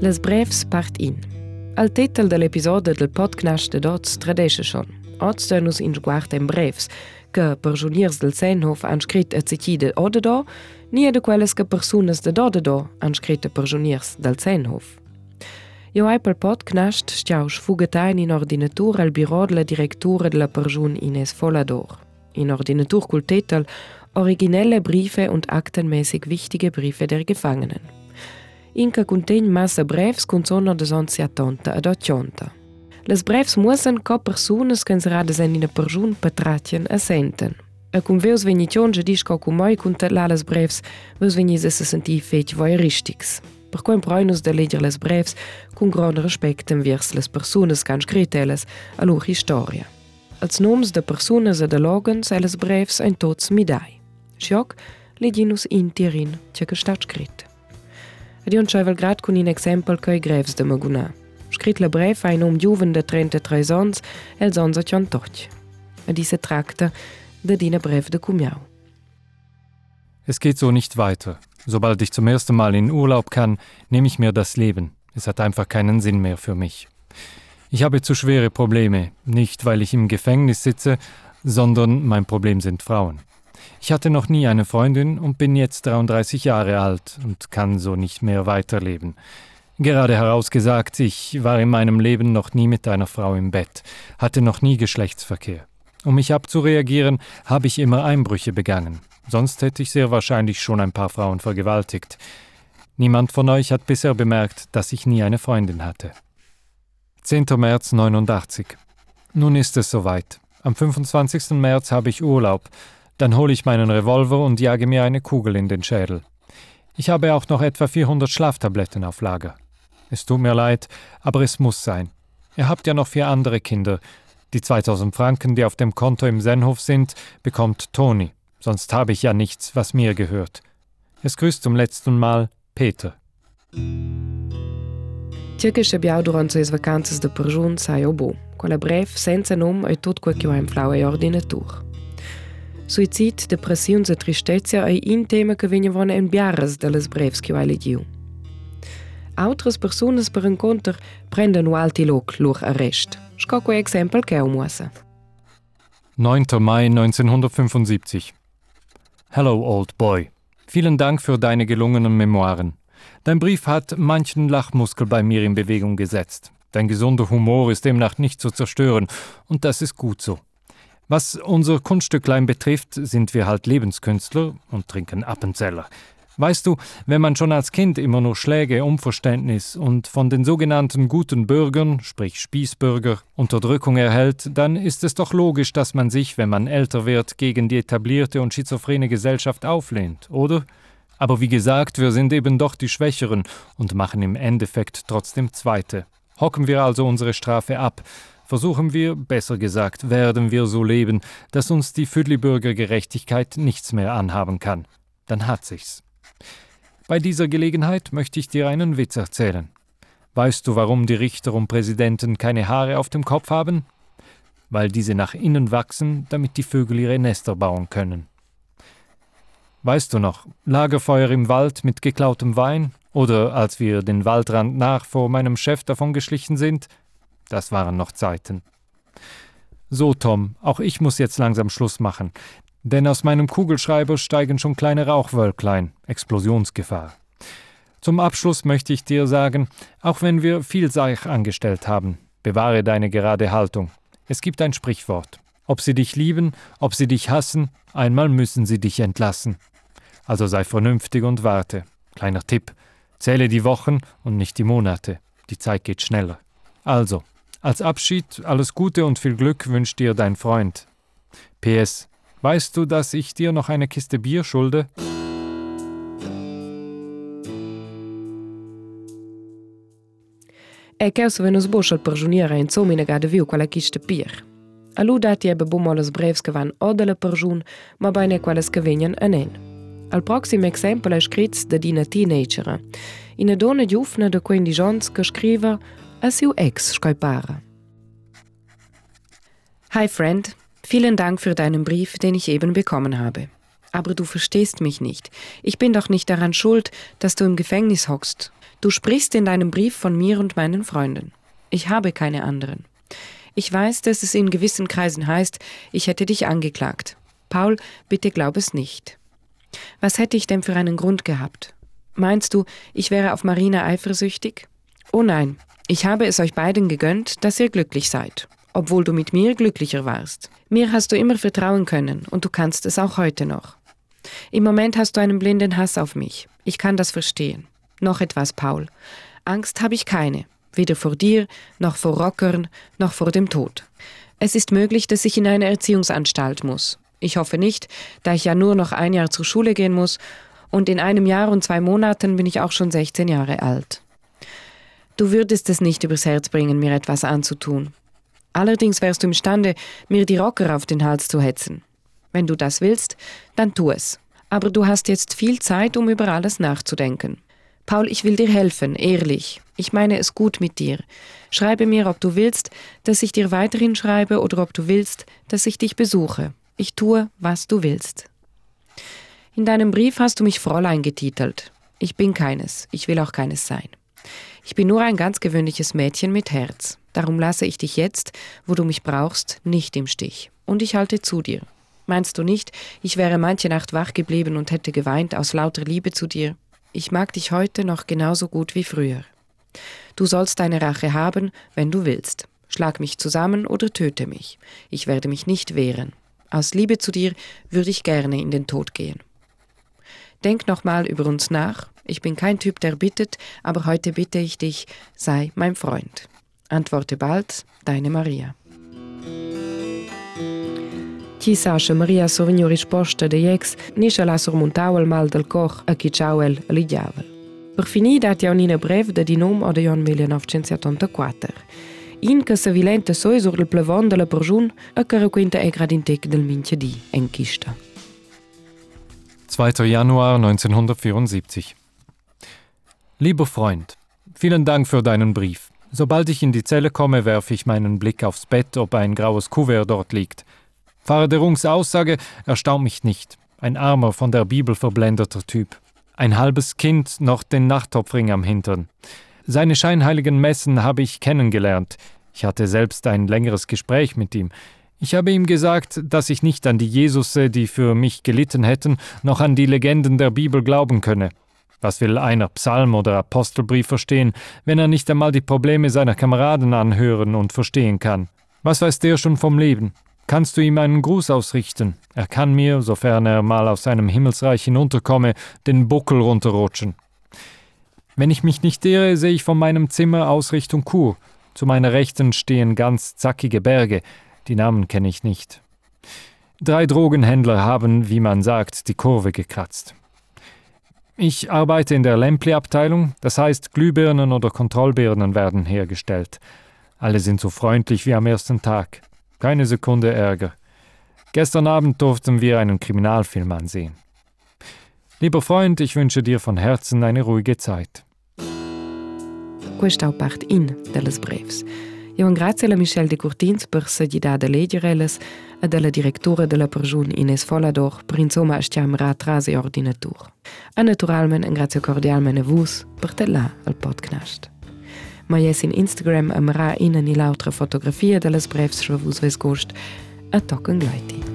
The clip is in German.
Les Brefs part in. Al titel dell'episodio del podcast de Dots tradesce schon. Oz dönus in sguarda in brefs, che per juniers del Senhof han scrit a cecide odedo, nie de quelles che personas de dodedo han scrit per juniers del Senhof. Io hai pel podcast stiaus fugetain in ordinatura al biro della direttura della Perjun Ines Folador. In ordinatur cul titel Originelle Briefe und aktenmäßig wichtige Briefe der Gefangenen. Inca contegn massa brevs cun zona da onziatonta ad ochonta. Les brevs muossen co persunas che ensrada en ina perjun patratien a senten. A cum veus venition ge disco cum moi cun les brevs, veus venis a se sentir fetg voyeuristics. Per quem proinus de leger les brevs cun gran respectem viers les persunas can scriteles a lur historia. Als noms de persunas e de logens e las brevs ein tots midai. Schoc, leginus interin, ce che stat scritto. Ed io c'avel grad con un exempel che i grevs de Maguna. Scrit la bref ein um juven de 33 ans el sons a ciantoch. Ed diese tracta de dina brev de Cumiau. Es geht so nicht weiter. Sobald ich zum ersten Mal in Urlaub kann, nehme ich mir das Leben. Es hat einfach keinen Sinn mehr für mich. Ich habe zu schwere Probleme, nicht weil ich im Gefängnis sitze, sondern mein Problem sind Frauen. Ich hatte noch nie eine Freundin und bin jetzt 33 Jahre alt und kann so nicht mehr weiterleben. Gerade herausgesagt, ich war in meinem Leben noch nie mit einer Frau im Bett, hatte noch nie Geschlechtsverkehr. Um mich abzureagieren, habe ich immer Einbrüche begangen. Sonst hätte ich sehr wahrscheinlich schon ein paar Frauen vergewaltigt. Niemand von euch hat bisher bemerkt, dass ich nie eine Freundin hatte. 10. März 89. Nun ist es soweit. Am 25. März habe ich Urlaub. Dann hole ich meinen Revolver und jage mir eine Kugel in den Schädel. Ich habe auch noch etwa 400 Schlaftabletten auf Lager. Es tut mir leid, aber es muss sein. Ihr habt ja noch vier andere Kinder. Die 2000 Franken, die auf dem Konto im Senhof sind, bekommt Toni. Sonst habe ich ja nichts, was mir gehört. Es grüßt zum letzten Mal Peter. Ciò che abbiamo durante le vacanze de Perjun sai o bo. Quella breve, senza nome, è tutto quel che ho in flau e ordinatura. Suicid, depressiun e tristezza è un tema che venivano in biaras delle breves che ho leggiu. Altre persone per incontro prendono alti loc lor arrest. Esempio che ho muossa. 9. Mai 1975 Hello, old boy. Vielen Dank für deine gelungenen Memoiren. Dein Brief hat manchen Lachmuskel bei mir in Bewegung gesetzt. Dein gesunder Humor ist demnach nicht zu zerstören, und das ist gut so. Was unser Kunststücklein betrifft, sind wir halt Lebenskünstler und trinken Appenzeller. Weißt du, wenn man schon als Kind immer nur Schläge, Unverständnis und von den sogenannten guten Bürgern, sprich Spießbürger, Unterdrückung erhält, dann ist es doch logisch, dass man sich, wenn man älter wird, gegen die etablierte und schizophrene Gesellschaft auflehnt, oder? Aber wie gesagt, wir sind eben doch die Schwächeren und machen im Endeffekt trotzdem Zweite. Hocken wir also unsere Strafe ab, versuchen wir, besser gesagt, werden wir so leben, dass uns die Füdli-Bürgergerechtigkeit nichts mehr anhaben kann. Dann hat sich's. Bei dieser Gelegenheit möchte ich dir einen Witz erzählen. Weißt du, warum die Richter und Präsidenten keine Haare auf dem Kopf haben? Weil diese nach innen wachsen, damit die Vögel ihre Nester bauen können. Weißt du noch, Lagerfeuer im Wald mit geklautem Wein? Oder als wir den Waldrand nach vor meinem Chef davongeschlichen sind, das waren noch Zeiten. So, Tom, auch ich muss jetzt langsam Schluss machen, denn aus meinem Kugelschreiber steigen schon kleine Rauchwölklein, Explosionsgefahr. Zum Abschluss möchte ich dir sagen, auch wenn wir viel Seich angestellt haben, bewahre deine gerade Haltung. Es gibt ein Sprichwort. Ob sie dich lieben, ob sie dich hassen, einmal müssen sie dich entlassen. Also sei vernünftig und warte. Kleiner Tipp. Zähle die Wochen und nicht die Monate. Die Zeit geht schneller. Also, als Abschied alles Gute und viel Glück wünscht dir dein Freund. PS. Weißt du, dass ich dir noch eine Kiste Bier schulde? E che se venus boscia al pergiuniera in somina gada viu quella kiste bier. A lu dati ebbe bumolas brevs che van o della pergiun, ma bene quelles che venien anen. Al prossimo esempio è scritto da dina teenager. Una donna giovane de 15 anni che scrive a siu ex scolpara. Hi Friend, vielen Dank für deinen Brief, den ich eben bekommen habe. Aber du verstehst mich nicht. Ich bin doch nicht daran schuld, dass du im Gefängnis hockst. Du sprichst in deinem Brief von mir und meinen Freunden. Ich habe keine anderen. Ich weiß, dass es in gewissen Kreisen heißt, ich hätte dich angeklagt. Paul, bitte glaub es nicht. Was hätte ich denn für einen Grund gehabt? Meinst du, ich wäre auf Marina eifersüchtig? Oh nein, ich habe es euch beiden gegönnt, dass ihr glücklich seid, obwohl du mit mir glücklicher warst. Mir hast du immer vertrauen können und du kannst es auch heute noch. Im Moment hast du einen blinden Hass auf mich. Ich kann das verstehen. Noch etwas, Paul. Angst habe ich keine, weder vor dir, noch vor Rockern, noch vor dem Tod. Es ist möglich, dass ich in eine Erziehungsanstalt muss. Ich hoffe nicht, da ich ja nur noch ein Jahr zur Schule gehen muss, und in einem Jahr und zwei Monaten bin ich auch schon 16 Jahre alt. Du würdest es nicht übers Herz bringen, mir etwas anzutun. Allerdings wärst du imstande, mir die Rocker auf den Hals zu hetzen. Wenn du das willst, dann tu es. Aber du hast jetzt viel Zeit, um über alles nachzudenken. Paul, ich will dir helfen, ehrlich. Ich meine es gut mit dir. Schreibe mir, ob du willst, dass ich dir weiterhin schreibe oder ob du willst, dass ich dich besuche. Ich tue, was du willst. In deinem Brief hast du mich Fräulein getitelt. Ich bin keines, ich will auch keines sein. Ich bin nur ein ganz gewöhnliches Mädchen mit Herz. Darum lasse ich dich jetzt, wo du mich brauchst, nicht im Stich. Und ich halte zu dir. Meinst du nicht, ich wäre manche Nacht wach geblieben und hätte geweint aus lauter Liebe zu dir? Ich mag dich heute noch genauso gut wie früher. Du sollst deine Rache haben, wenn du willst. Schlag mich zusammen oder töte mich. Ich werde mich nicht wehren. Aus Liebe zu dir würde ich gerne in den Tod gehen. Denk nochmal über uns nach. Ich bin kein Typ, der bittet, aber heute bitte ich dich, sei mein Freund. Antworte bald, deine Maria. Chi sascha Maria sovegno risposta de ex, nisce la surmontau al mal del cor a chi ciao el ligiavel. Per finì dat ja unina brev de di nom o de Jon 1974. In che se vilenta soi sur il plevon de la perjun a cara quinta e gradintec del minche di en kista. 2. Januar 1974 Lieber Freund, vielen Dank für deinen Brief. Sobald ich in die Zelle komme, werfe ich meinen Blick aufs Bett, ob ein graues Kuvert dort liegt. Pfarrer de Rungs Aussage erstaunt mich nicht. Ein armer, von der Bibel verblendeter Typ. Ein halbes Kind, noch den Nachttopfring am Hintern. Seine scheinheiligen Messen habe ich kennengelernt. Ich hatte selbst ein längeres Gespräch mit ihm. Ich habe ihm gesagt, dass ich nicht an die Jesusse, die für mich gelitten hätten, noch an die Legenden der Bibel glauben könne. Was will einer Psalm oder Apostelbrief verstehen, wenn er nicht einmal die Probleme seiner Kameraden anhören und verstehen kann? Was weiß der schon vom Leben? Kannst du ihm einen Gruß ausrichten? Er kann mir, sofern er mal aus seinem Himmelsreich hinunterkomme, den Buckel runterrutschen. Wenn ich mich nicht irre, sehe ich von meinem Zimmer aus Richtung Kur. Zu meiner Rechten stehen ganz zackige Berge, die Namen kenne ich nicht. Drei Drogenhändler haben, wie man sagt, die Kurve gekratzt. Ich arbeite in der Lempli-Abteilung, das heißt Glühbirnen oder Kontrollbirnen werden hergestellt. Alle sind so freundlich wie am ersten Tag. Keine Sekunde Ärger. Gestern Abend durften wir einen Kriminalfilm ansehen. Lieber Freund, ich wünsche dir von Herzen eine ruhige Zeit. Questa parte in delles brevs. Io ringrazio a Michel de Curtins per sagità de leggerelles e della direttura della Perjun Ines Folador per insomma stiamra trase ordinatur. E naturalment ringrazio cordialmente a vos per tellà al podcast. Ma jes in Instagram amra ina ni lautra fotografia delles brevs schwa vos ves gost a tocken gleiti.